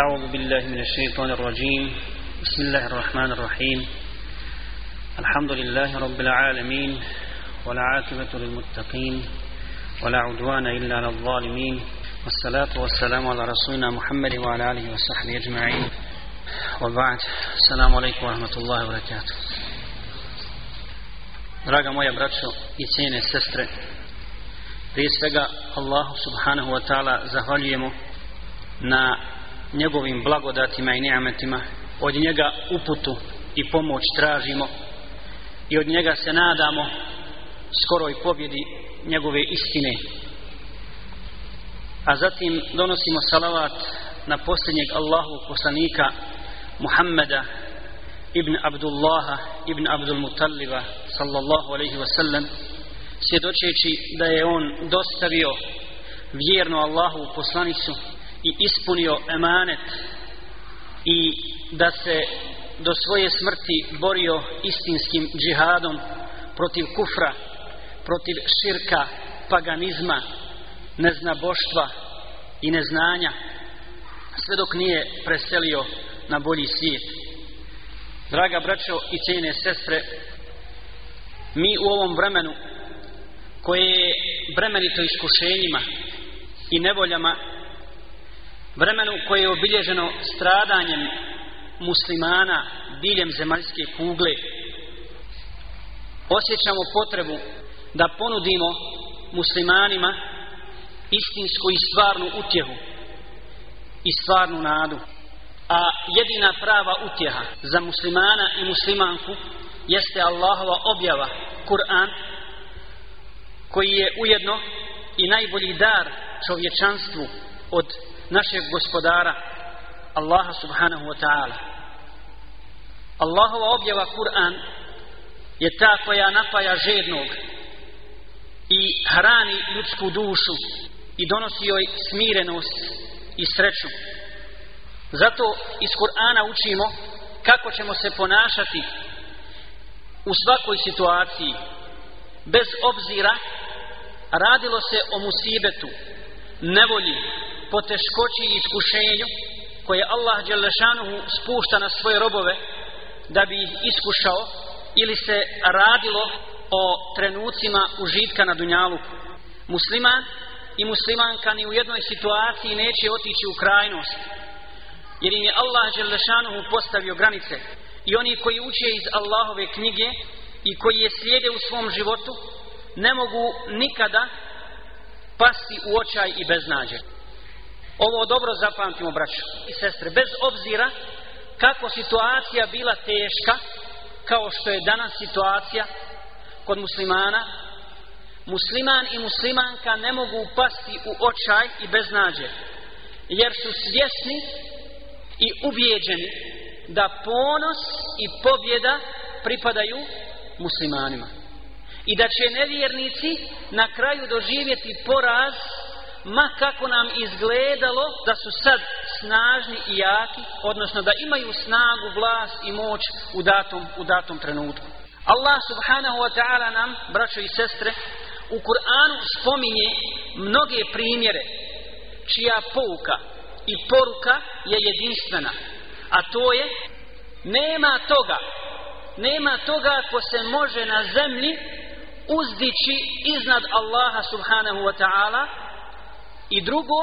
أعوذ بالله من الشيطان الرجيم بسم الله الرحمن الرحيم الحمد لله رب العالمين والعاقبة للمتقين ولا عدوان إلا على الظالمين والصلاة والسلام على رسولنا محمد وعلى آله وصحبه أجمعين وبعد السلام عليكم ورحمة الله وبركاته Draga moja braćo i cijene sestre, prije svega Allahu subhanahu wa ta'ala zahvaljujemo na njegovim blagodatima i nijametima od njega uputu i pomoć tražimo i od njega se nadamo skoroj pobjedi njegove istine a zatim donosimo salavat na posljednjeg Allahu poslanika Muhammeda ibn Abdullaha ibn Abdul Mutalliba sallallahu alaihi wasallam svjedočeći da je on dostavio vjerno Allahu poslanicu i ispunio emanet i da se do svoje smrti borio istinskim džihadom protiv kufra, protiv širka, paganizma, neznaboštva i neznanja, sve dok nije preselio na bolji svijet. Draga braćo i cijene sestre, mi u ovom vremenu koje je bremenito iskušenjima i nevoljama vremenu koje je obilježeno stradanjem muslimana diljem zemaljske kugle osjećamo potrebu da ponudimo muslimanima istinsku i stvarnu utjehu i stvarnu nadu a jedina prava utjeha za muslimana i muslimanku jeste Allahova objava Kur'an koji je ujedno i najbolji dar čovječanstvu od našeg gospodara Allaha subhanahu wa ta'ala Allahova objava Kur'an je ta koja napaja žednog i hrani ljudsku dušu i donosi joj smirenost i sreću zato iz Kur'ana učimo kako ćemo se ponašati u svakoj situaciji bez obzira radilo se o musibetu nevolji po teškoći i iskušenju koje Allah Đelešanuhu spušta na svoje robove da bi ih iskušao ili se radilo o trenucima užitka na Dunjalu. Musliman i muslimanka ni u jednoj situaciji neće otići u krajnost jer im je Allah Đelešanuhu postavio granice i oni koji uče iz Allahove knjige i koji je slijede u svom životu ne mogu nikada pasti u očaj i beznađaj. Ovo dobro zapamtimo, braćo i sestre, bez obzira kako situacija bila teška, kao što je danas situacija kod muslimana, musliman i muslimanka ne mogu upasti u očaj i beznađe, jer su svjesni i ubijeđeni da ponos i pobjeda pripadaju muslimanima. I da će nevjernici na kraju doživjeti poraz ma kako nam izgledalo da su sad snažni i jaki, odnosno da imaju snagu, vlast i moć u datom, u datom trenutku. Allah subhanahu wa ta'ala nam, braćo i sestre, u Kur'anu spominje mnoge primjere čija pouka i poruka je jedinstvena. A to je, nema toga, nema toga ko se može na zemlji uzdići iznad Allaha subhanahu wa ta'ala I drugo,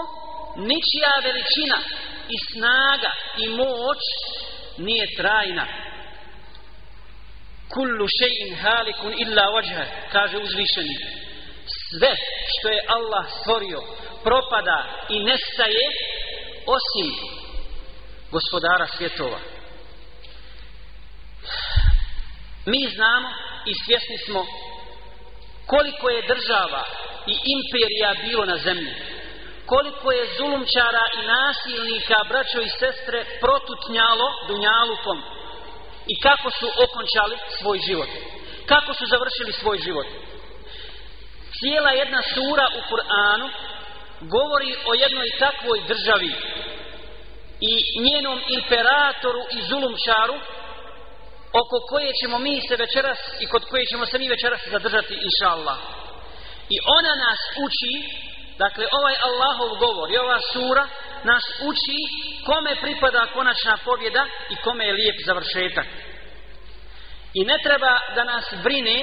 ničija veličina i snaga i moć nije trajna. Kullu šein halikun illa ođher, kaže uzvišeni. Sve što je Allah stvorio, propada i nestaje, osim gospodara svjetova. Mi znamo i svjesni smo koliko je država i imperija bilo na zemlji koliko je zulumčara i nasilnika braćo i sestre protutnjalo dunjalukom i kako su okončali svoj život kako su završili svoj život cijela jedna sura u Kur'anu govori o jednoj takvoj državi i njenom imperatoru i zulumčaru oko koje ćemo mi se večeras i kod koje ćemo se mi večeras zadržati inša Allah i ona nas uči Dakle, ovaj Allahov govor i ova sura nas uči kome pripada konačna pobjeda i kome je lijep završetak. I ne treba da nas brine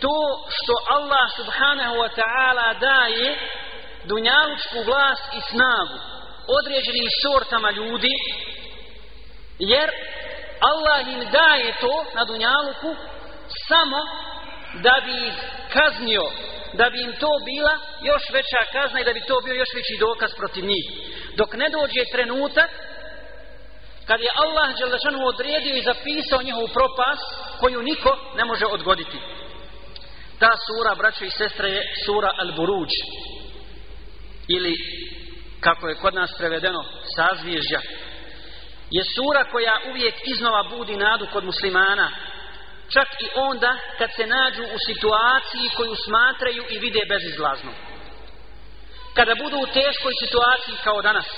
to što Allah subhanahu wa ta'ala daje dunjalučku vlast i snagu određenim sortama ljudi jer Allah im daje to na dunjaluku samo da bi kaznio da bi im to bila još veća kazna i da bi to bio još veći dokaz protiv njih. Dok ne dođe trenutak kad je Allah Đelešanu odredio i zapisao njihovu propas koju niko ne može odgoditi. Ta sura, braćo i sestre, je sura Al-Buruđ ili kako je kod nas prevedeno sazvježdja je sura koja uvijek iznova budi nadu kod muslimana čak i onda kad se nađu u situaciji koju smatraju i vide bezizlazno. Kada budu u teškoj situaciji kao danas.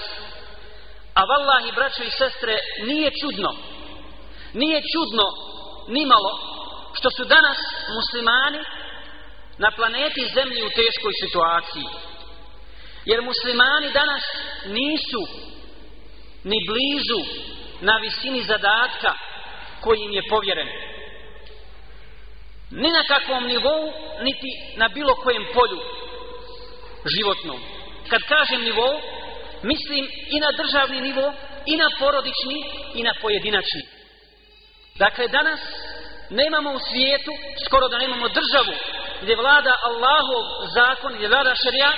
A vallahi, braćo i sestre, nije čudno, nije čudno nimalo što su danas muslimani na planeti zemlji u teškoj situaciji. Jer muslimani danas nisu ni blizu na visini zadatka koji im je povjeren ni na kakvom nivou, niti na bilo kojem polju životnom. Kad kažem nivou, mislim i na državni nivo, i na porodični, i na pojedinačni. Dakle, danas nemamo u svijetu, skoro da nemamo državu, gdje vlada Allahov zakon, gdje vlada šerija,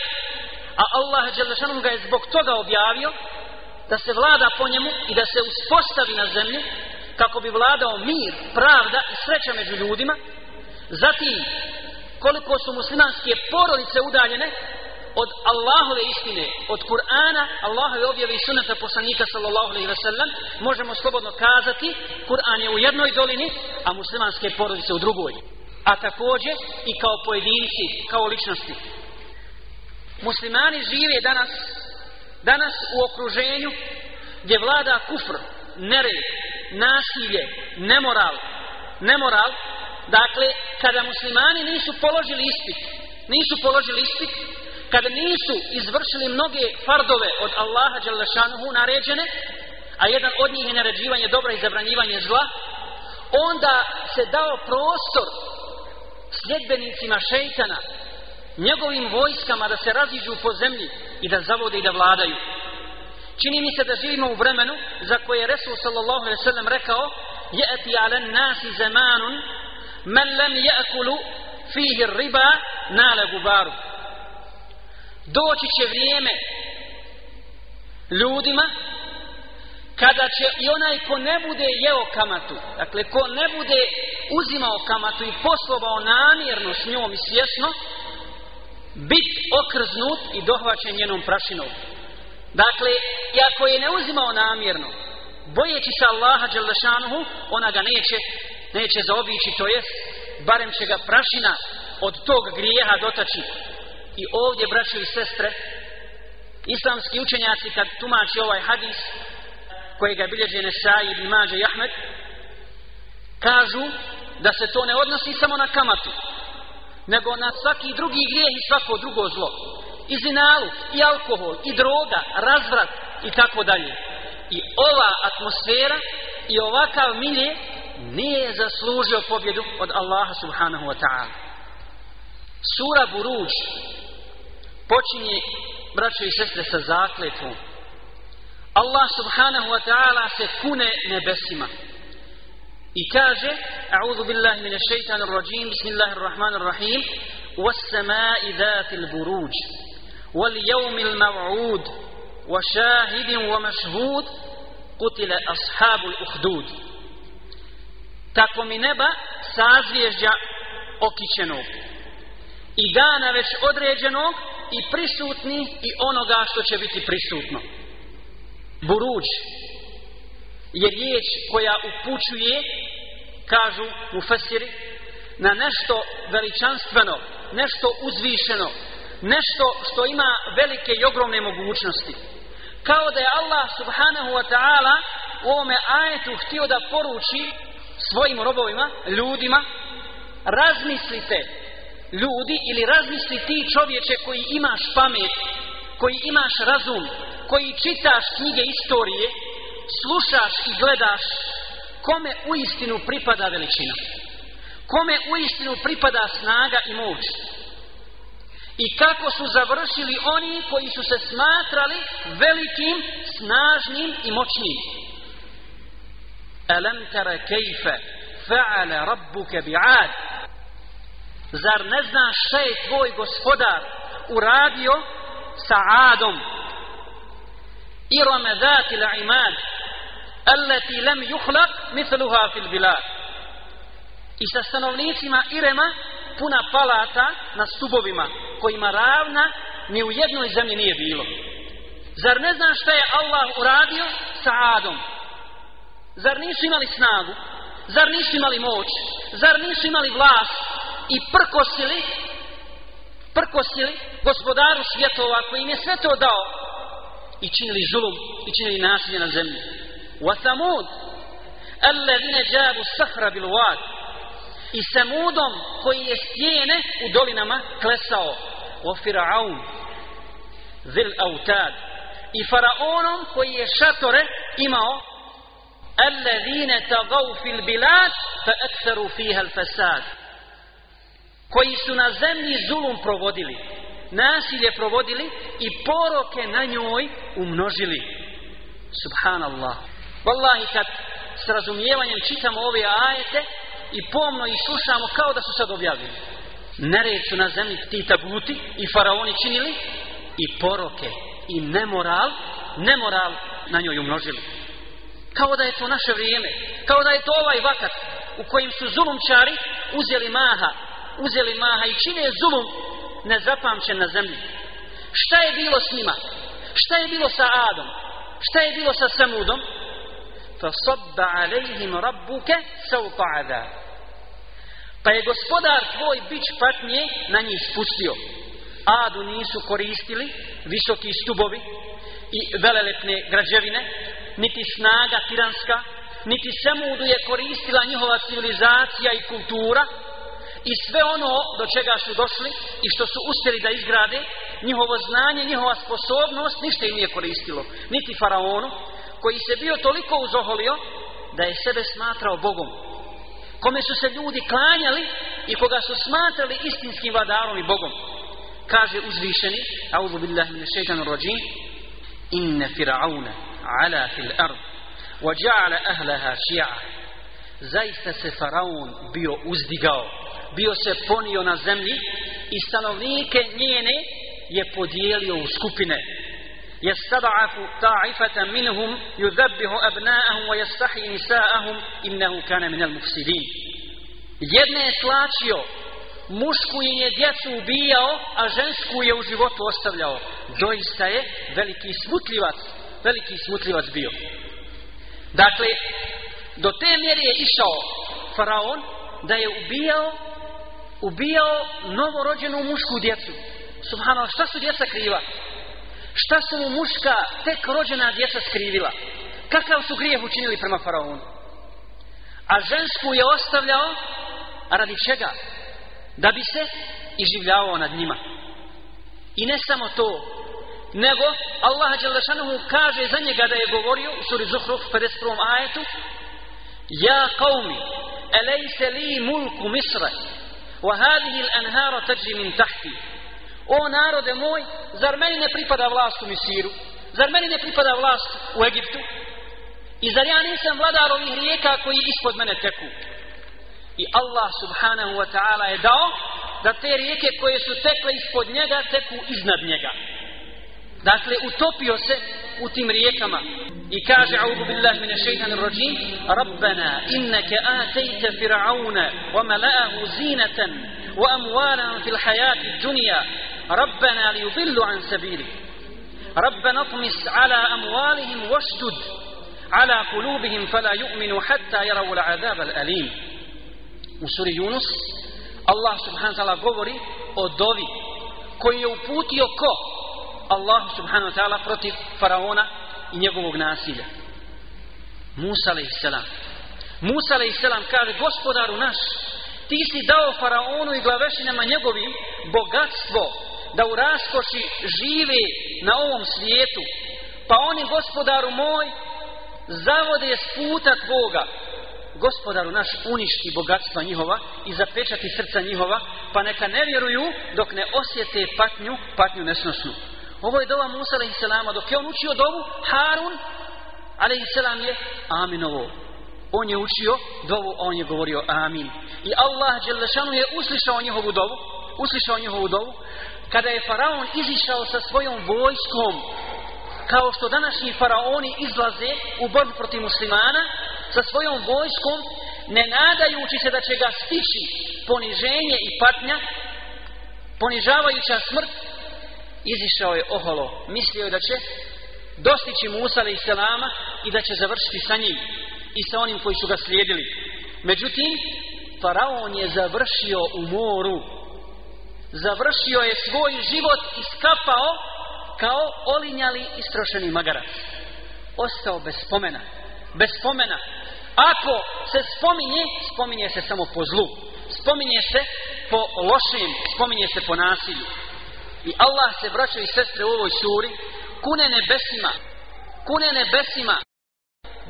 a Allah Đelešanom ga je zbog toga objavio, da se vlada po njemu i da se uspostavi na zemlju, kako bi vladao mir, pravda i sreća među ljudima, Zatim, koliko su muslimanske porodice udaljene od Allahove istine, od Kur'ana, Allahove objave i sunata poslanika sallallahu alaihi ve sellem, možemo slobodno kazati, Kur'an je u jednoj dolini, a muslimanske porodice u drugoj. A također i kao pojedinci, kao ličnosti. Muslimani žive danas, danas u okruženju gdje vlada kufr, nered, nasilje, nemoral, nemoral, Dakle, kada muslimani nisu položili ispit, nisu položili ispit, kada nisu izvršili mnoge fardove od Allaha Đalešanuhu naređene, a jedan od njih je naređivanje dobra i zabranjivanje zla, onda se dao prostor sljedbenicima šeitana, njegovim vojskama da se raziđu po zemlji i da zavode i da vladaju. Čini mi se da živimo u vremenu za koje je Resul sallallahu alaihi sallam rekao je eti alen nasi zemanun men lem jakulu fihi riba nale gubaru doći će vrijeme ljudima kada će i onaj ko ne bude jeo kamatu dakle ko ne bude uzimao kamatu i poslovao namjerno s njom i svjesno bit okrznut i dohvaćen njenom prašinom dakle i ako je ne uzimao namjerno bojeći se Allaha Đelešanuhu ona ga neće neće zaobići, to jest, barem će ga prašina od tog grijeha dotaći. I ovdje, braći i sestre, islamski učenjaci kad tumači ovaj hadis, koje ga bilježe Nesaj i Bimađe i Ahmed, kažu da se to ne odnosi samo na kamatu, nego na svaki drugi grijeh i svako drugo zlo. I zinalu, i alkohol, i droga, razvrat, i tako dalje. I ova atmosfera i ovakav milje nije zaslužio pobjedu od Allaha subhanahu wa ta'ala. Sura Buruđ počinje, braćo i sestre, sa zakletom. Allah subhanahu wa ta'ala se kune nebesima. I kaže, a'udhu billahi mine shaitanir rajim, bismillahirrahmanirrahim, was-samai dhatil buruj, wal-yawmil maw'ud, wa shahidin wa mashhud, qutila ashabul uhdud tako mi neba sazvježđa okićenog i dana već određenog i prisutni i onoga što će biti prisutno. Buruđ je riječ koja upućuje, kažu u Fesiri, na nešto veličanstveno, nešto uzvišeno, nešto što ima velike i ogromne mogućnosti. Kao da je Allah subhanahu wa ta'ala u ovome ajetu htio da poruči svojim robovima, ljudima, razmislite ljudi ili razmisli ti čovječe koji imaš pamet, koji imaš razum, koji čitaš knjige istorije, slušaš i gledaš kome u istinu pripada veličina, kome u istinu pripada snaga i moć. I kako su završili oni koji su se smatrali velikim, snažnim i moćnim. ألم تر كيف فعل ربك بعاد zar ne znaš šta je tvoj gospodar uradio sa Adom irame dhati la imad allati lem juhlak mithluha fil bilad i sa stanovnicima Irema puna palata na stubovima kojima ravna ni u jednoj zemlji nije bilo zar ne znaš šta je Allah uradio sa Adom Zar nisu imali snagu? Zar nisu imali moć? Zar nisu imali vlast? I prkosili, prkosili gospodaru svjetova koji im je sve to dao i činili žulum i činili nasilje na zemlji. Wa samud, alladine džavu sahra bil wad. I samudom koji je stijene u dolinama klesao. Wa firaun, zil autad. I faraonom koji je šatore imao الذين تغوا في البلاد فأكثروا فيها الفساد koji su na zemlji zulum provodili, nasilje provodili i poroke na njoj umnožili. Subhanallah. Wallahi, kad s razumijevanjem čitamo ove ajete i pomno ih slušamo kao da su sad objavili. Nered su na zemlji ti tabuti i faraoni činili i poroke i nemoral, nemoral na njoj umnožili kao da je to naše vrijeme, kao da je to ovaj vakat u kojim su zulumčari uzeli maha, uzeli maha i čine zulum nezapamćen na zemlji. Šta je bilo s njima? Šta je bilo sa Adom? Šta je bilo sa Samudom? Fasabba alejhim rabbuke sauta adha. Pa je gospodar tvoj bić patnje na njih spustio. Adu nisu koristili visoki stubovi i velelepne građevine, niti snaga tiranska, niti Semudu je koristila njihova civilizacija i kultura i sve ono do čega su došli i što su uspjeli da izgrade, njihovo znanje, njihova sposobnost, ništa im nije koristilo. Niti faraonu, koji se bio toliko uzoholio da je sebe smatrao Bogom. Kome su se ljudi klanjali i koga su smatrali istinskim vladarom i Bogom. Kaže uzvišeni, audhu billahi min šeitanu rođim, inne firaune, على في الأرض وجعل أهلها شيعة زيث سفرون بيو أزدقاو بيو سفونيو نزمي استنوذيك نيني يبوديليو سكوبيني يستضعف طاعفة منهم يذبه أبناءهم ويستحي نساءهم إنه كان من المفسدين jedne je tlačio mušku je djecu ubijao a žensku je u životu ostavljao doista je veliki smutljivac bio. Dakle, do te mjere je išao faraon da je ubijao ubijao novorođenu mušku djecu. Subhano, šta su djeca kriva? Šta su mu muška tek rođena djeca skrivila? Kakav su grijeh učinili prema faraonu? A žensku je ostavljao a radi čega? Da bi se i življavao nad njima. I ne samo to, nego Allah Đelešanuhu kaže za njega da je govorio u suri Zuhruf 51. ajetu Ja qawmi elejse li mulku Misra wa hadihi l'anhara tađi min tahti o narode moj zar meni ne pripada vlast u Misiru zar meni ne pripada vlast u Egiptu i zar ja nisam vladar ovih rijeka koji ispod mene teku i Allah subhanahu wa ta'ala je dao da te rijeke koje su tekle ispod njega teku iznad njega Dakle, utopio se u tim rijekama. I kaže, audu billahi mine šeitan rođim, Rabbana, inneke atejte Fir'auna, wa malaahu zinatan, wa amwalan fil hajati džunija, Rabbana li ubillu an sabiri. Rabbena tmis ala amwalihim vaštud, ala kulubihim, fala yu'minu hatta jaravu l'azab al-alim. U suri Yunus, Allah subhanahu wa ta'ala govori o dovi koju je uputio ko? Allahu subhanahu wa ta'ala protiv faraona i njegovog nasilja. Musa alaih selam. Musa alaih selam kaže, gospodaru naš, ti si dao faraonu i glavešinama njegovim bogatstvo da u raskoši žive na ovom svijetu. Pa oni, gospodaru moj, zavode s puta tvoga. Gospodaru naš uništi bogatstva njihova i zapečati srca njihova, pa neka ne vjeruju dok ne osjete patnju, patnju nesnosnu. Ovo je dova Musa a.s. dok je on učio dovu, Harun a.s. je aminovo. On je učio dovu, a on je govorio amin. I Allah Đelešanu je uslišao njihovu dovu, uslišao njihovu dovu, kada je faraon izišao sa svojom vojskom, kao što današnji faraoni izlaze u borbu protiv muslimana, sa svojom vojskom, ne nadajući se da će ga stići poniženje i patnja, ponižavajuća smrt, izišao je oholo, mislio je da će dostići Musa i Selama i da će završiti sa njim i sa onim koji su ga slijedili. Međutim, Faraon je završio u moru. Završio je svoj život i skapao kao olinjali istrošeni magarac. Ostao bez spomena. Bez spomena. Ako se spominje, spominje se samo po zlu. Spominje se po lošim, spominje se po nasilju. I Allah se, braćo i sestre, u ovoj suri kune nebesima. Kune nebesima.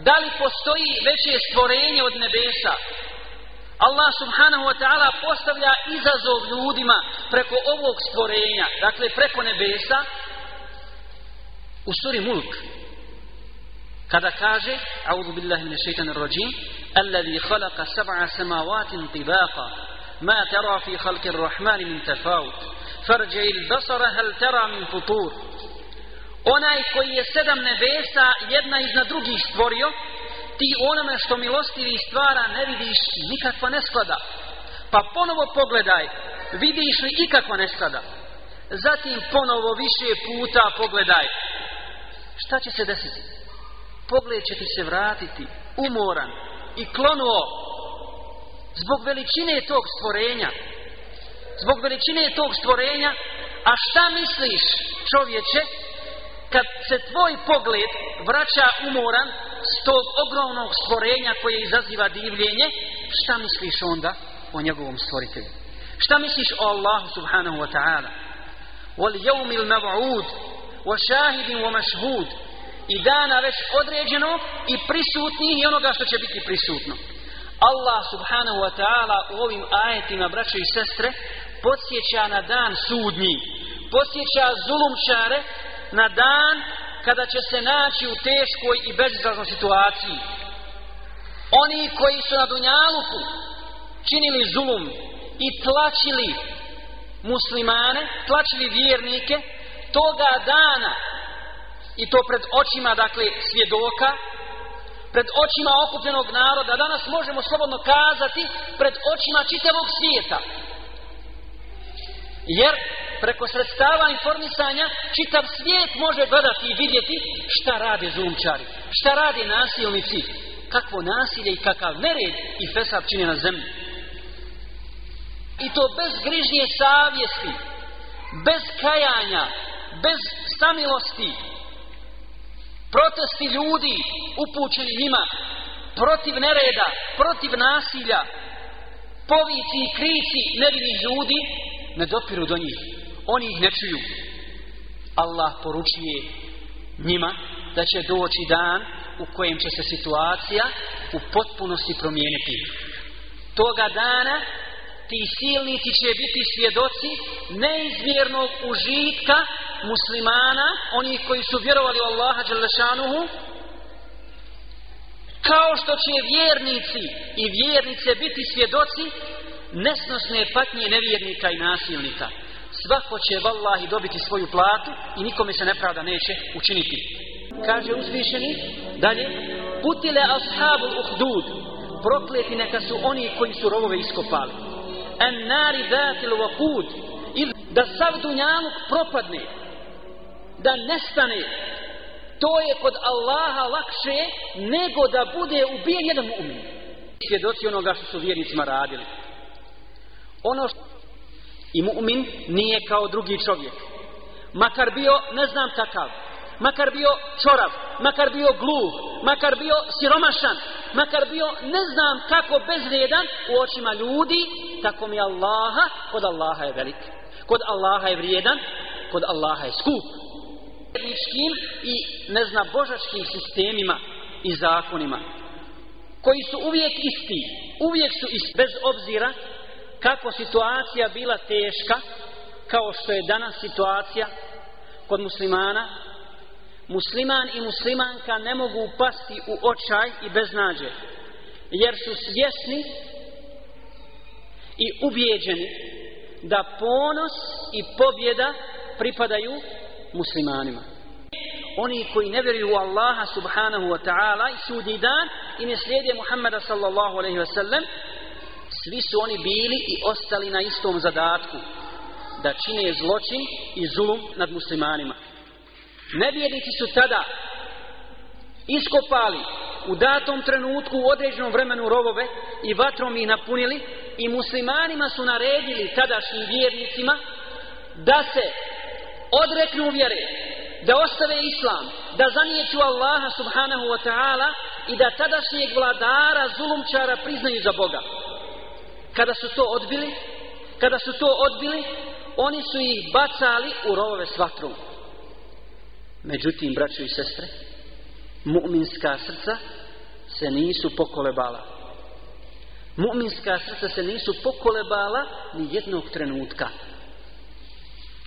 Da li postoji veće stvorenje od nebesa? Allah subhanahu wa ta'ala postavlja izazov ljudima preko ovog stvorenja, dakle preko nebesa, u suri Mulk. Kada kaže, A'udhu billahi min shaitanir rajim, Alladhi khalaqa sab'a samavatin tibaqa, ما ترى في خلق الرحمن من تفاوت فرجع البصر هل ترى من فطور onaj koji je sedam nebesa jedna iznad drugih stvorio ti onome što milostivi stvara ne vidiš nikakva nesklada pa ponovo pogledaj vidiš li ikakva nesklada zatim ponovo više puta pogledaj šta će se desiti pogled će ti se vratiti umoran i klonuo zbog veličine tog stvorenja zbog veličine tog stvorenja a šta misliš čovječe kad se tvoj pogled vraća umoran s tog ogromnog stvorenja koje izaziva divljenje šta misliš onda o njegovom stvoritelju šta misliš o Allahu subhanahu wa ta'ala wal yawmil mab'ud wa shahidin wa mashhud i dana već određeno i prisutni i onoga što će biti prisutno Allah subhanahu wa ta'ala u ovim ajetima, braće i sestre, podsjeća na dan sudnji, podsjeća zulumčare na dan kada će se naći u teškoj i bezizlaznoj situaciji. Oni koji su na Dunjaluku činili zulum i tlačili muslimane, tlačili vjernike, toga dana i to pred očima, dakle, svjedoka, pred očima okupljenog naroda, danas možemo slobodno kazati pred očima čitavog svijeta. Jer preko sredstava informisanja čitav svijet može gledati i vidjeti šta rade zulumčari, šta rade nasilnici, kakvo nasilje i kakav nered i fesab čine na zemlji. I to bez grižnje savjesti, bez kajanja, bez samilosti, protesti ljudi upućeni njima protiv nereda, protiv nasilja povici i krici nevinih ljudi ne dopiru do njih oni ih ne čuju Allah poručuje njima da će doći dan u kojem će se situacija u potpunosti promijeniti toga dana ti silnici će biti svjedoci neizmjernog užitka muslimana, oni koji su vjerovali u Allaha Đelešanuhu, kao što će vjernici i vjernice biti svjedoci nesnosne patnje nevjernika i nasilnika. Svako će vallahi dobiti svoju platu i nikome se nepravda neće učiniti. Kaže uzvišeni, dalje, putile ashabul uhdud, prokleti neka su oni koji su rovove iskopali en nari zatil vakud ili da sav dunjaluk propadne da nestane to je kod Allaha lakše nego da bude ubijen jedan mu'min svjedoci onoga što su vjernicima radili ono što i mu'min nije kao drugi čovjek makar bio ne znam takav makar bio čorav makar bio gluh makar bio siromašan makar bio ne znam kako bezredan u očima ljudi tako mi Allaha, kod Allaha je velik. Kod Allaha je vrijedan, kod Allaha je skup. Vjerničkim i ne zna božačkim sistemima i zakonima, koji su uvijek isti, uvijek su isti, bez obzira kako situacija bila teška, kao što je danas situacija kod muslimana, musliman i muslimanka ne mogu upasti u očaj i beznađe, jer su svjesni i ubijeđeni da ponos i pobjeda pripadaju muslimanima. Oni koji ne vjeruju u Allaha subhanahu wa ta'ala i sudi dan i ne slijede Muhammeda sallallahu alaihi wa sallam, svi su oni bili i ostali na istom zadatku da čine zločin i zulum nad muslimanima. Nevjernici su tada iskopali u datom trenutku u određenom vremenu rovove i vatrom ih napunili i muslimanima su naredili tadašnjim vjernicima da se odreknu vjere, da ostave islam, da zanijeću Allaha subhanahu wa ta'ala i da tadašnjeg vladara, zulumčara priznaju za Boga. Kada su to odbili, kada su to odbili, oni su ih bacali u rovove s vatrom. Međutim, braćo i sestre, mu'minska srca se nisu pokolebala. Muminska srca se nisu pokolebala ni jednog trenutka.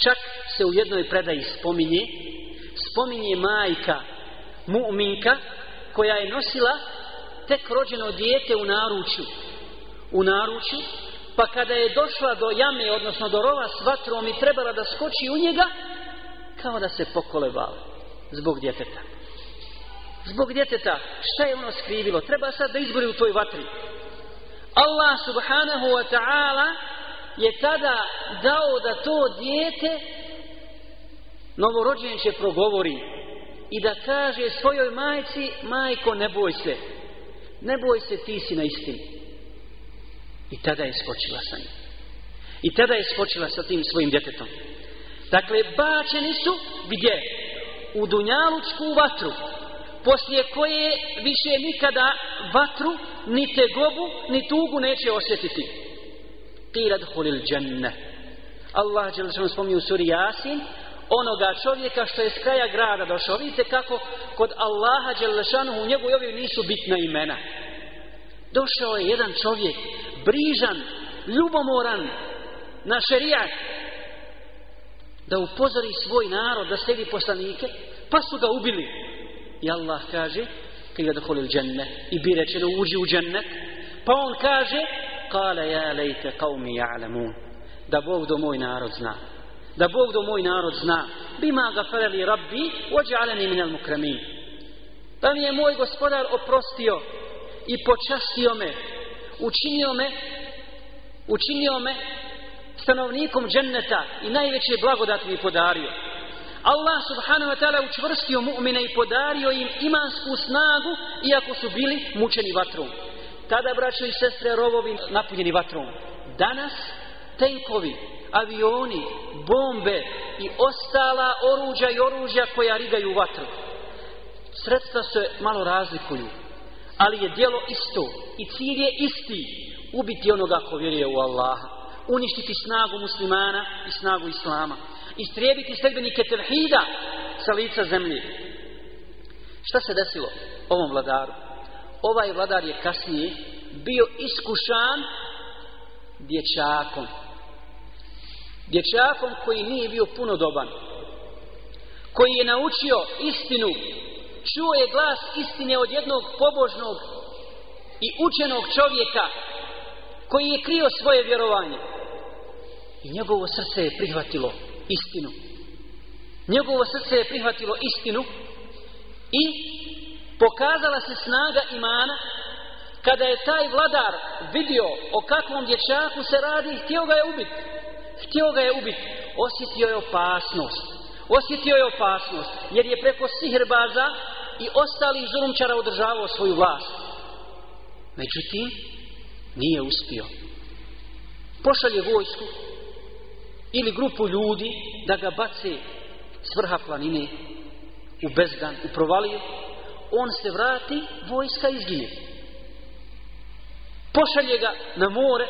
Čak se u jednoj predaji spominje, spominje majka Muminka koja je nosila tek rođeno dijete u naručju. U naručju, pa kada je došla do jame, odnosno do rova s vatrom i trebala da skoči u njega, kao da se pokolebala zbog djeteta. Zbog djeteta, šta je ono skrivilo? Treba sad da izbori u toj vatri. Allah subhanahu wa ta'ala je tada dao da to dijete novorođenče progovori i da kaže svojoj majci majko ne boj se ne boj se ti si na istini i tada je skočila sa njim i tada je skočila sa tim svojim djetetom dakle bačeni su gdje u dunjalučku vatru poslije koje više nikada vatru, ni tegobu, ni tugu neće osjetiti. Qirad hulil dženne. Allah je lišan spomnio u suri Jasin, onoga čovjeka što je s kraja grada došao. Vidite kako kod Allaha Đelešanu u njegu ovi nisu bitna imena. Došao je jedan čovjek, brižan, ljubomoran, na šerijat, da upozori svoj narod da sledi poslanike, pa su ga ubili. I Allah kaže, kada dohol il džennet, i bi rečeno, uđi u džennet, pa on kaže, kale ja lejte kaumi ja'lemun, da Bog do moj narod zna. Da Bog do moj narod zna. Bima ga fereli rabbi, ođe aleni minel mukremin. Da mi je moj gospodar oprostio i počastio me, učinio me, učinio me stanovnikom dženneta i najveće blagodat mi podario. Allah subhanahu wa ta'ala učvrstio mu'mine i podario im imansku snagu iako su bili mučeni vatrom. Tada, braćo i sestre, rovovi napunjeni vatrom. Danas, tenkovi, avioni, bombe i ostala oruđa i oruđa koja rigaju vatru. Sredstva se malo razlikuju, ali je dijelo isto i cilj je isti ubiti onoga ko vjeruje u Allaha, uništiti snagu muslimana i snagu islama istrijebiti sredbenike tevhida sa lica zemlje. Šta se desilo ovom vladaru? Ovaj vladar je kasnije bio iskušan dječakom. Dječakom koji nije bio puno doban. Koji je naučio istinu. Čuo je glas istine od jednog pobožnog i učenog čovjeka koji je krio svoje vjerovanje. I njegovo srce je prihvatilo istinu. Njegovo srce je prihvatilo istinu i pokazala se snaga imana kada je taj vladar vidio o kakvom dječaku se radi i htio ga je ubiti. Htio ga je ubiti. Osjetio je opasnost. Osjetio je opasnost jer je preko sihrbaza i ostalih zulumčara održavao svoju vlast. Međutim, nije uspio. Pošalje vojsku, ili grupu ljudi da ga baci s vrha planine u bezdan, u provaliju, on se vrati, vojska izgine. Pošalje ga na more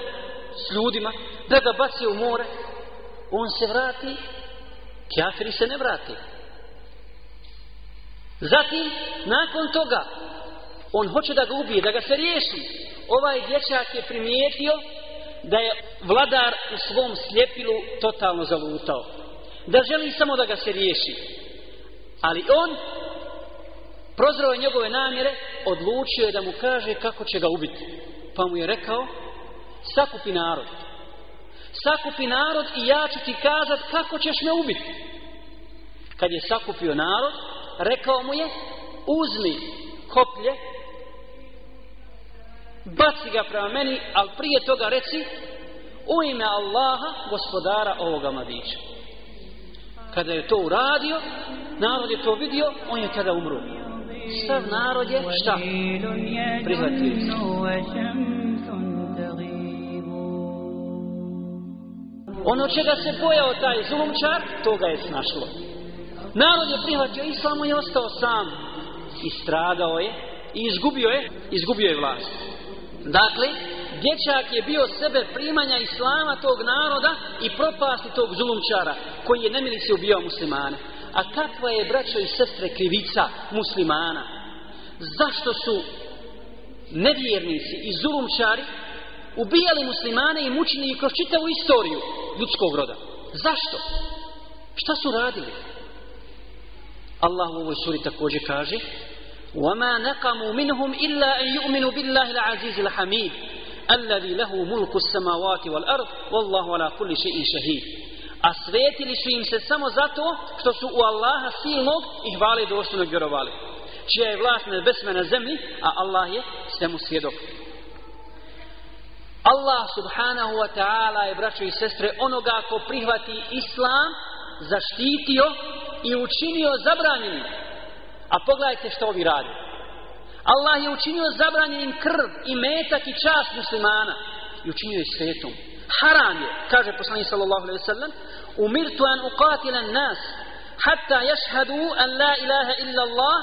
s ljudima, da ga baci u more, on se vrati, kjafiri se ne vrati. Zatim, nakon toga, on hoće da ga ubije, da ga se riješi. Ovaj dječak je primijetio da je vladar u svom slijepilu totalno zalutao. Da želi samo da ga se riješi. Ali on, prozrao je njegove namjere, odlučio je da mu kaže kako će ga ubiti. Pa mu je rekao, sakupi narod. Sakupi narod i ja ću ti kazat kako ćeš me ubiti. Kad je sakupio narod, rekao mu je, uzmi koplje baci ga prema meni, ali prije toga reci u ime Allaha, gospodara ovoga mladića. Kada je to uradio, narod je to vidio, on je tada umro. Sad narod je šta? Prihvatio. Ono čega se bojao taj zulumčar, toga je snašlo. Narod je prihvatio islamu i ostao sam. I stradao je, i izgubio je, izgubio je vlast. Dakle, dječak je bio sebe primanja islama tog naroda i propasti tog zulumčara koji je nemilice ubio muslimane. A kakva je, braćo i sestre, krivica muslimana? Zašto su nevjernici i zulumčari ubijali muslimane i mučili ih kroz čitavu istoriju ljudskog roda? Zašto? Šta su radili? Allah u ovoj suri također kaže وما نقموا منهم إلا أن يؤمنوا بالله العزيز الحميد الذي له ملك السماوات والأرض والله على كل شيء شهيد a svetili su im se samo zato što su u Allaha silnog i hvali dostanog vjerovali čija je vlast nebesme na zemlji a Allah je svemu svjedok Allah subhanahu wa ta'ala je braćo i sestre onoga ko prihvati islam zaštitio i učinio zabranjenim A pogledajte što ovi radi. Allah je učinio zabranjenim krv i metak i čast muslimana. I učinio je svetom. Haram je, kaže poslanik sallallahu alaihi sallam, umirtu an uqatilan nas, hatta jashhadu an la ilaha illa Allah,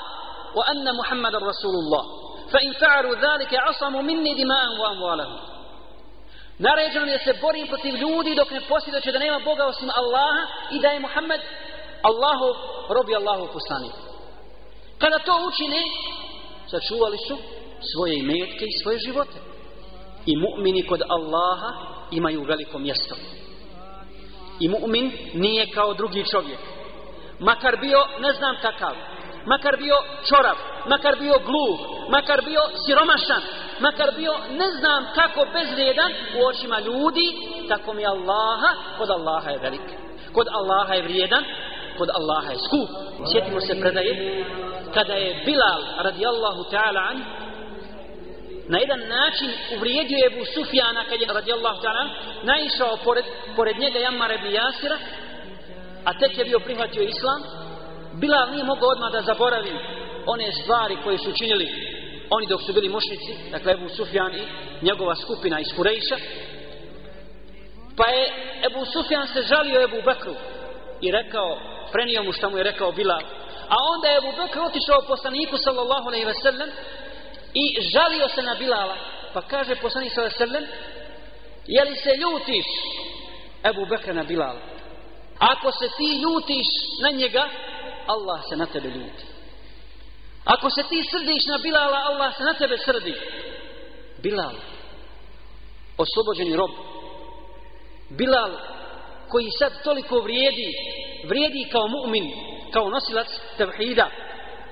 wa anna Muhammad rasulullah. Fa in fa'aru dhalike asamu minni dima'an wa amwalahu. Naređeno mi da se borim protiv ljudi dok ne posljedoće da nema Boga osim Allaha i da je Muhammed Allahov, robi Allahov poslanik. Kada to učini, sačuvali su svoje imetke i svoje živote. I mu'mini kod Allaha imaju veliko mjesto. I mu'min nije kao drugi čovjek. Makar bio ne znam kakav, makar bio čorav, makar bio gluh, makar bio siromašan, makar bio ne znam kako bezvrijedan u očima ljudi, tako mi Allaha, kod Allaha je velik. Kod Allaha je vrijedan, kod Allaha je skup. Sjetimo se predaje kada je Bilal radijallahu ta'ala an na jedan način uvrijedio Ebu Sufjana kad je radijallahu ta'ala naišao pored, pored njega Jammar ibn Jasira a tek je bio prihvatio Islam Bilal nije mogao odmah da zaboravi one stvari koje su činili oni dok su bili mušnici dakle Ebu Sufjan i njegova skupina iz Kurejša pa je Ebu Sufjan se žalio Ebu Bekru i rekao prenio mu što mu je rekao Bilal. A onda je Abu Bekr otišao poslaniku sallallahu alejhi ve sellem i žalio se na Bilala, pa kaže poslanik sallallahu alejhi ve sellem: "Jeli se ljutiš Abu Bekra na Bilala? Ako se ti ljutiš na njega, Allah se na tebe ljuti. Ako se ti srdiš na Bilala, Allah se na tebe srdi." Bilal, oslobođeni rob. Bilal, koji sad toliko vrijedi vrijedi kao mu'min, kao nosilac tevhida,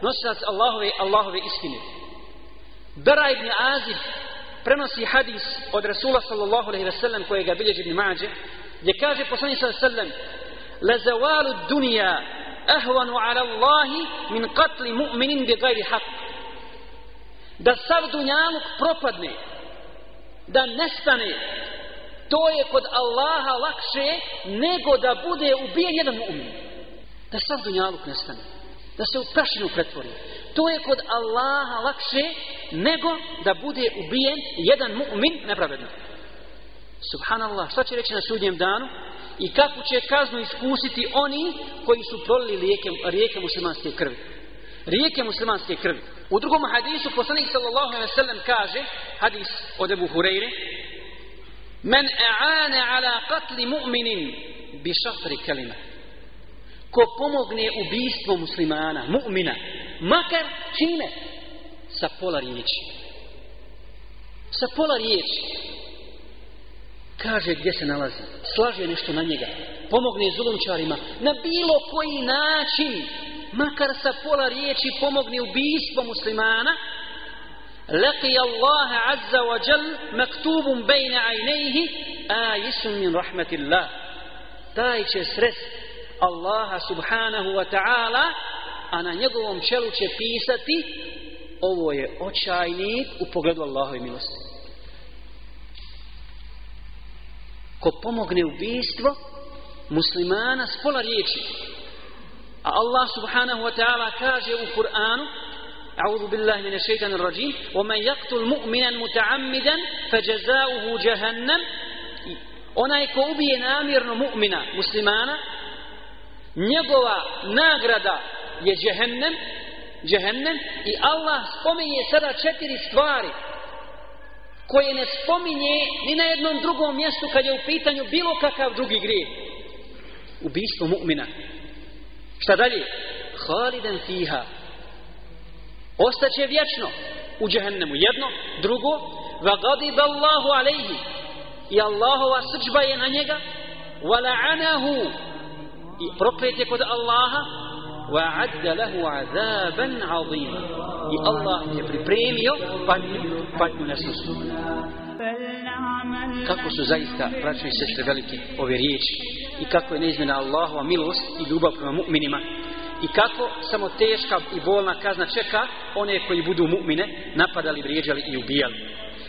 nosilac Allahove, Allahove istine. Bera ibn Azib prenosi hadis od Rasula sallallahu alaihi ve sellem koje ga bilježi ibn Mađe, gdje kaže poslanik sallallahu alaihi ve sellem dunija الدنيا ala Allahi min katli mu'minin bi gajri haq. da sav dunjaluk propadne da nestane To je kod Allaha lakše nego da bude ubijen jedan mu'min. Da sam dunjaluk nestane. Da se u prašinu pretvori. To je kod Allaha lakše nego da bude ubijen jedan mu'min nepravedno. Subhanallah, šta će reći na sudnjem danu? I kako će kaznu iskusiti oni koji su prolili rijeke, rijeke muslimanske krvi? Rijeke muslimanske krvi. U drugom hadisu, poslanik sallallahu alaihi wa sallam kaže, hadis od Ebu Hureyre, Men e'ane ala katli mu'minin bi šafri kalima. Ko pomogne ubijstvo muslimana, mu'mina, makar čime? Sa pola riječi. Sa pola riječi. Kaže gdje se nalazi. Slaže nešto na njega. Pomogne zulumčarima. Na bilo koji način, makar sa pola riječi pomogne ubijstvo muslimana, لقي الله عز وجل مكتوب بين عينيه آيس من رحمة الله taj će srest Allaha subhanahu wa ta'ala a na njegovom čelu će pisati ovo je očajnik u pogledu Allahove milosti ko pomogne ubijstvo muslimana s pola riječi a Allah subhanahu wa ta'ala kaže u Kur'anu أعوذ بالله من الشيطان الرجيم ومن يقتل مؤمنا متعمدا فجزاؤه جهنم onaj ko ubije namjerno mu'mina, muslimana, njegova nagrada je džehennem, džehennem, i Allah spominje sada četiri stvari koje ne spominje ni na jednom drugom mjestu kad je u pitanju bilo kakav drugi grije. Ubijstvo mu'mina. Šta dalje? Haliden fiha, ostaće vječno u džehennemu jedno, drugo وَغَضِبَ اللَّهُ عَلَيْهِ i Allahova srđba je na njega وَلَعَنَهُ i proklet je kod Allaha وَعَدَّ لَهُ عَذَابًا عَظِيمًا i Allah je pripremio patnju, patnju na srstu kako su zaista praćuju sestre velike ove riječi i kako je neizmjena Allahova milost i ljubav prema mu'minima i kako samo teška i bolna kazna čeka one koji budu mu'mine napadali, vrijeđali i ubijali.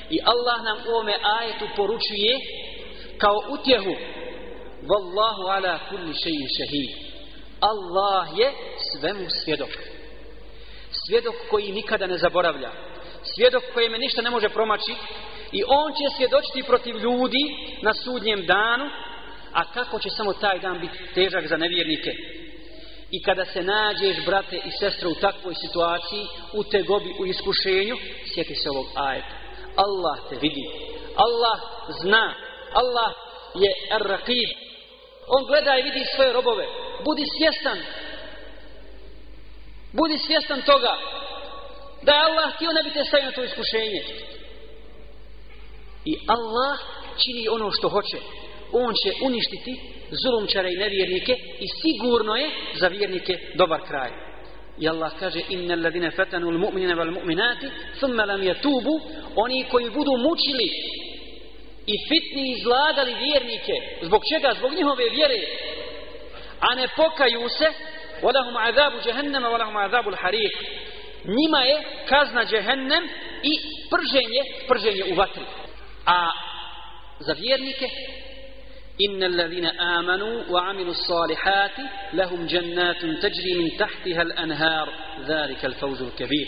I Allah nam u ome ajetu poručuje kao utjehu Wallahu ala kulli shay'in shahid. Allah je svemu svjedok. Svjedok koji nikada ne zaboravlja. Svjedok koji me ništa ne može promaći i on će svjedočiti protiv ljudi na sudnjem danu, a kako će samo taj dan biti težak za nevjernike, I kada se nađeš, brate i sestra, u takvoj situaciji, u te gobi, u iskušenju, sjeti se ovog ajeta. Allah te vidi. Allah zna. Allah je ar-raqib. On gleda i vidi svoje robove. Budi svjestan. Budi svjestan toga da je Allah htio ne bi te stavio na to iskušenje. I Allah čini ono što hoće on će uništiti zulumčare i nevjernike i sigurno je za vjernike dobar kraj. I Allah kaže inna alladhina fatanu almu'minina wal mu'minati thumma lam yatubu oni koji budu mučili i fitni izlagali vjernike zbog čega zbog njihove vjere a ne pokaju se ولهم عذاب جهنم ولهم عذاب الحريق njima je kazna džehennem i prženje prženje u vatri a za vjernike إن الذين آمنوا وعملوا الصالحات لهم جنات تجري من تحتها الأنهار ذلك الفوز الكبير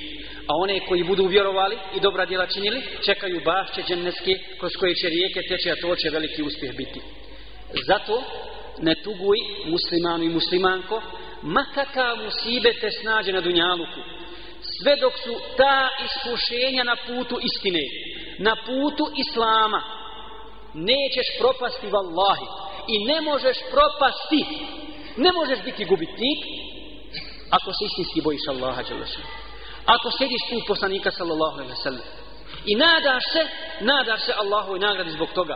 a one koji budu vjerovali i dobra djela činili, čekaju bašće dženevske kroz koje će rijeke teče, a to će veliki uspjeh biti. Zato ne tuguj muslimanu i muslimanko, ma kakav musibe te snađe na dunjaluku, sve dok su ta iskušenja na putu istine, na putu islama, nećeš propasti vallahi i ne možeš propasti ne možeš biti gubitnik ako se istinski bojiš Allaha Đelešan ako sediš put poslanika sallallahu alaihi wasallam i nadaš se nadaš se Allahu i nagradi zbog toga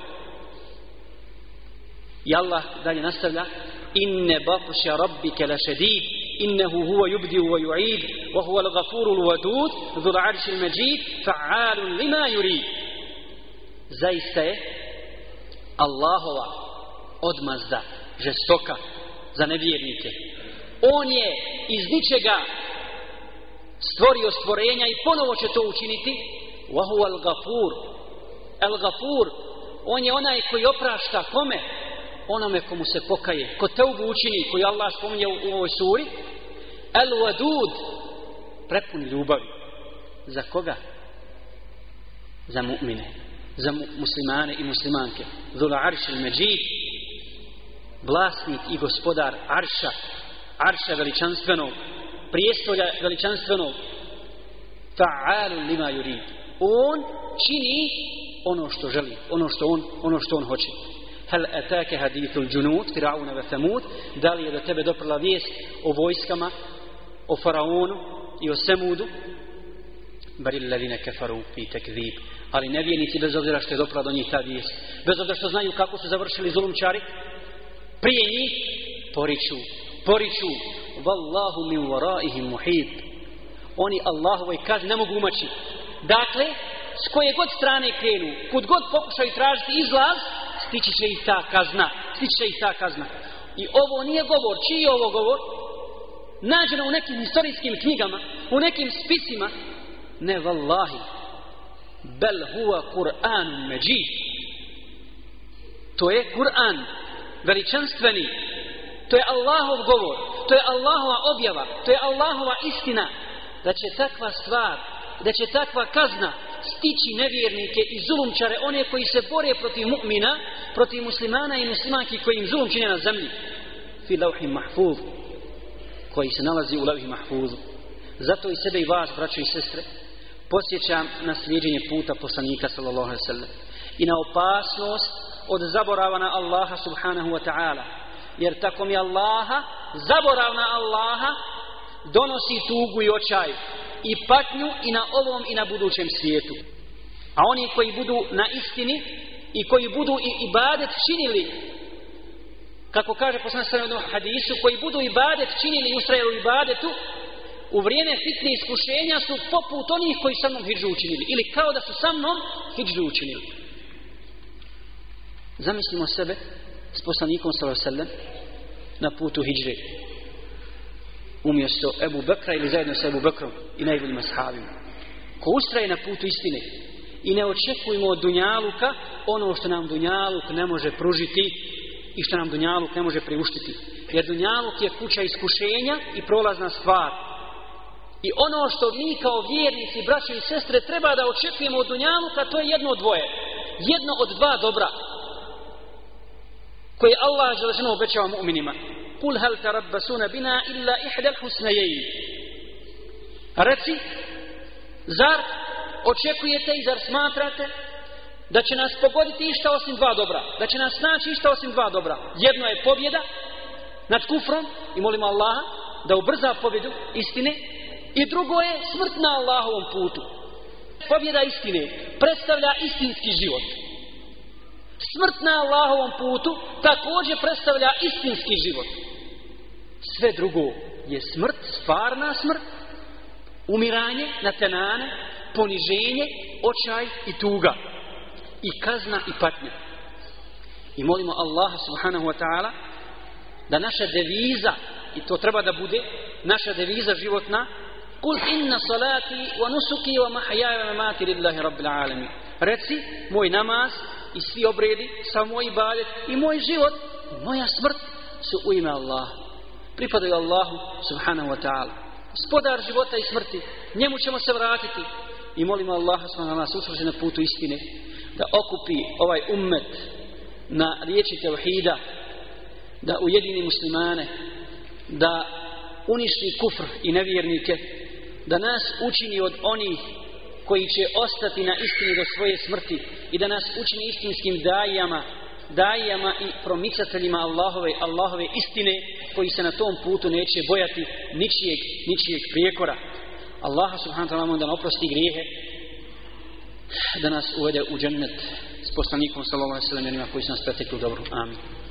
i Allah dalje nastavlja inne batuša rabbike la šedid innehu huwa yubdi wa yu'id wa huwa al-ghafurul wadud dhul arshil majid fa'alun lima yurid zaista je Allahova odmazda žestoka za nevjernike. On je iz ničega stvorio stvorenja i ponovo će to učiniti. Wahu al-Gafur. Al-Gafur, on je onaj koji oprašta kome? Onome komu se pokaje. Ko te učini, koji Allah spominje u ovoj suri. Al-Wadud, prepun ljubavi. Za koga? Za mu'mine. Za mu'mine za muslimane i muslimanke. Zula Arš il Međid, vlasnik i gospodar Arša, Arša veličanstvenog, prijestolja veličanstvenog, fa'alu lima yurid. On čini ono što želi, ono što on, ono što on hoće. Hel etake hadithul džunut, Firauna ve Femut, da li je do tebe doprla vijest o vojskama, o faraonu i o Semudu? Baril ladine kafaru fi takzib. Ali nevijenici, bez obzira što je dopra do njih ta vijest, bez obzira što znaju kako su završili zulumčari, prije njih poriču, poriču, vallahu min varaihim muhid. Oni Allahovoj kazni ne mogu umaći. Dakle, s koje god strane krenu, kud god pokušaju tražiti izlaz, stići će ih ta kazna, stići će ih ta kazna. I ovo nije govor, čiji je ovo govor? Nađeno u nekim historijskim knjigama, u nekim spisima, ne vallahi, bel huwa Kur'an međid to je Kur'an veličanstveni to je Allahov govor to je Allahova objava to je Allahova istina da će takva stvar da će takva kazna stići nevjernike i zulumčare one koji se bore protiv mu'mina protiv muslimana i muslimanki koji im zulum čine na zemlji fi lauhi mahfuz koji se nalazi u lauhi mahfuz zato i sebe i vas braćo i sestre posjeća na sliđenje puta poslanika sallallahu alaihi sallam i na opasnost od zaborava na Allaha subhanahu wa ta'ala jer tako mi Allaha zaborav na Allaha donosi tugu i očaj i patnju i na ovom i na budućem svijetu a oni koji budu na istini i koji budu i ibadet činili kako kaže poslanik sallallahu alaihi sallam hadisu koji budu ibadet činili i ustrajali ibadetu u vrijeme fitne iskušenja su poput onih koji sa mnom hijđu učinili. Ili kao da su sa mnom hijđu učinili. Zamislimo sebe s poslanikom s.a.v. na putu hijđe. Umjesto Ebu Bekra ili zajedno sa Ebu Bekrom i najboljima sahavima. Ko ustraje na putu istine i ne očekujemo od Dunjaluka ono što nam Dunjaluk ne može pružiti i što nam Dunjaluk ne može priuštiti. Jer Dunjaluk je kuća iskušenja i prolazna stvar. I ono što mi kao vjernici, braće i sestre, treba da očekujemo od dunjaluka, to je jedno od dvoje. Jedno od dva dobra. Koje Allah žele ženo obećava mu'minima. Kul hal tarabbasuna bina illa ihdel husnejeji. Reci, zar očekujete i zar smatrate da će nas pogoditi išta osim dva dobra? Da će nas naći išta osim dva dobra? Jedno je pobjeda nad kufrom i molimo Allaha da ubrza pobjedu istine I drugo je smrt na Allahovom putu. Pobjeda istine predstavlja istinski život. Smrt na Allahovom putu također predstavlja istinski život. Sve drugo je smrt, stvarna smrt, umiranje na tenane, poniženje, očaj i tuga. I kazna i patnja. I molimo Allaha subhanahu wa ta'ala da naša deviza, i to treba da bude, naša deviza životna, Kul inna salati wa nusuki wa mahyaya wa mamati lillahi rabbil alamin. Reci, moj namaz i svi obredi, sam moj ibadet i moj život, i moja smrt su u ime Allah. Pripadaju Allahu subhanahu wa ta'ala. Spodar života i smrti, njemu ćemo se vratiti. I molimo Allaha subhanahu wa ta'ala nas na putu istine da okupi ovaj ummet na riječi tevhida da ujedini muslimane da uništi kufr i nevjernike da nas učini od onih koji će ostati na istini do svoje smrti i da nas učini istinskim dajama dajama i promicateljima Allahove, Allahove istine koji se na tom putu neće bojati ničijeg, ničijeg prijekora Allah subhanahu wa ta'ala da oprosti grijehe da nas uvede u džennet s poslanikom sallallahu alejhi ve sellem koji su nas pretekli dobro amin